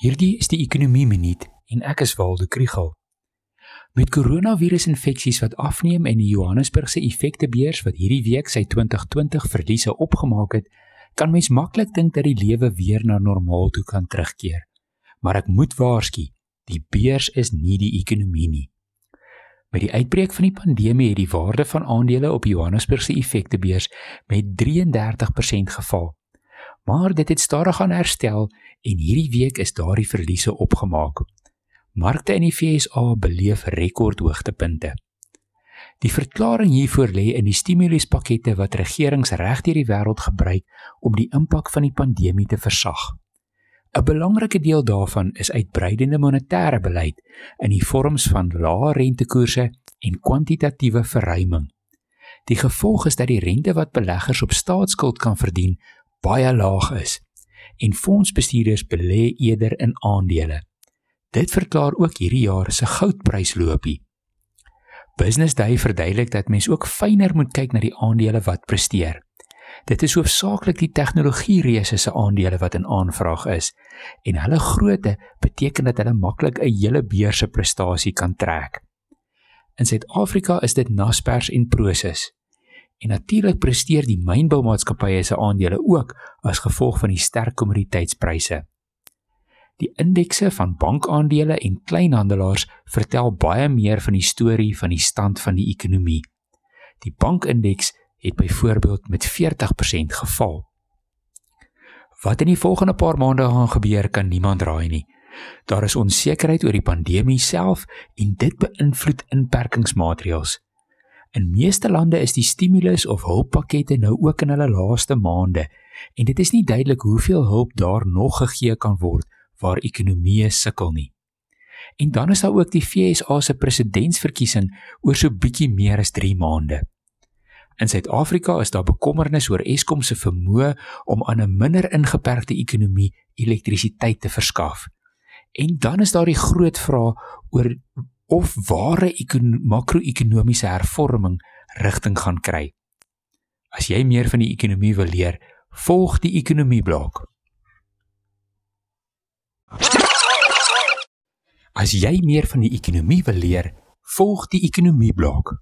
Hierdie is die ekonomie minuut en ek is Waldo Krugel. Met koronavirusinfeksies wat afneem en die Johannesburgse effektebeurs wat hierdie week sy 2020 verliese opgemaak het, kan mens maklik dink dat die lewe weer na normaal toe kan terugkeer. Maar ek moet waarsku, die beurs is nie die ekonomie nie. Met die uitbreek van die pandemie het die waarde van aandele op Johannesburgse effektebeurs met 33% geval maar dit het stadig aan herstel en hierdie week is daardie verliese opgemaak. Markte in die FSA beleef rekordhoogtepunte. Die verklaring hiervoor lê in die stimuluspakkette wat regerings regdeur die wêreld gebruik om die impak van die pandemie te versag. 'n Belangrike deel daarvan is uitbreidende monetêre beleid in die vorms van lae rentekoerse en kwantitatiewe verruiming. Die gevolg is dat die rente wat beleggers op staatsskuld kan verdien, baie laag is en fondsbestuurders belê eerder in aandele. Dit verklaar ook hierdie jaar se goudprysloopie. Business Day verduidelik dat mens ook fyner moet kyk na die aandele wat presteer. Dit is hoofsaaklik die tegnologiereuse se aandele wat in aanvraag is en hulle grootte beteken dat hulle maklik 'n hele beurse prestasie kan trek. In Suid-Afrika is dit Naspers en Prosus. En natuurlik presteer die mynboumaatskappye se aandele ook as gevolg van die sterk kommoditeitspryse. Die indekse van bankaandele en kleinhandelaars vertel baie meer van die storie van die stand van die ekonomie. Die bankindeks het byvoorbeeld met 40% geval. Wat in die volgende paar maande gaan gebeur, kan niemand raai nie. Daar is onsekerheid oor die pandemie self en dit beïnvloed inperkingsmaatreëls. In meeste lande is die stimulus of hulppakkette nou ook in hulle laaste maande en dit is nie duidelik hoeveel hulp daar nog gegee kan word waar ekonomieë sukkel nie. En dan is daar ook die FSA se presidentsverkiesing oor so bietjie meer as 3 maande. In Suid-Afrika is daar bekommernis oor Eskom se vermoë om aan 'n minder ingeperkte ekonomie elektrisiteit te verskaf. En dan is daar die groot vraag oor of ware makro-ekonomiese hervorming rigting gaan kry. As jy meer van die ekonomie wil leer, volg die ekonomieblok. As jy meer van die ekonomie wil leer, volg die ekonomieblok.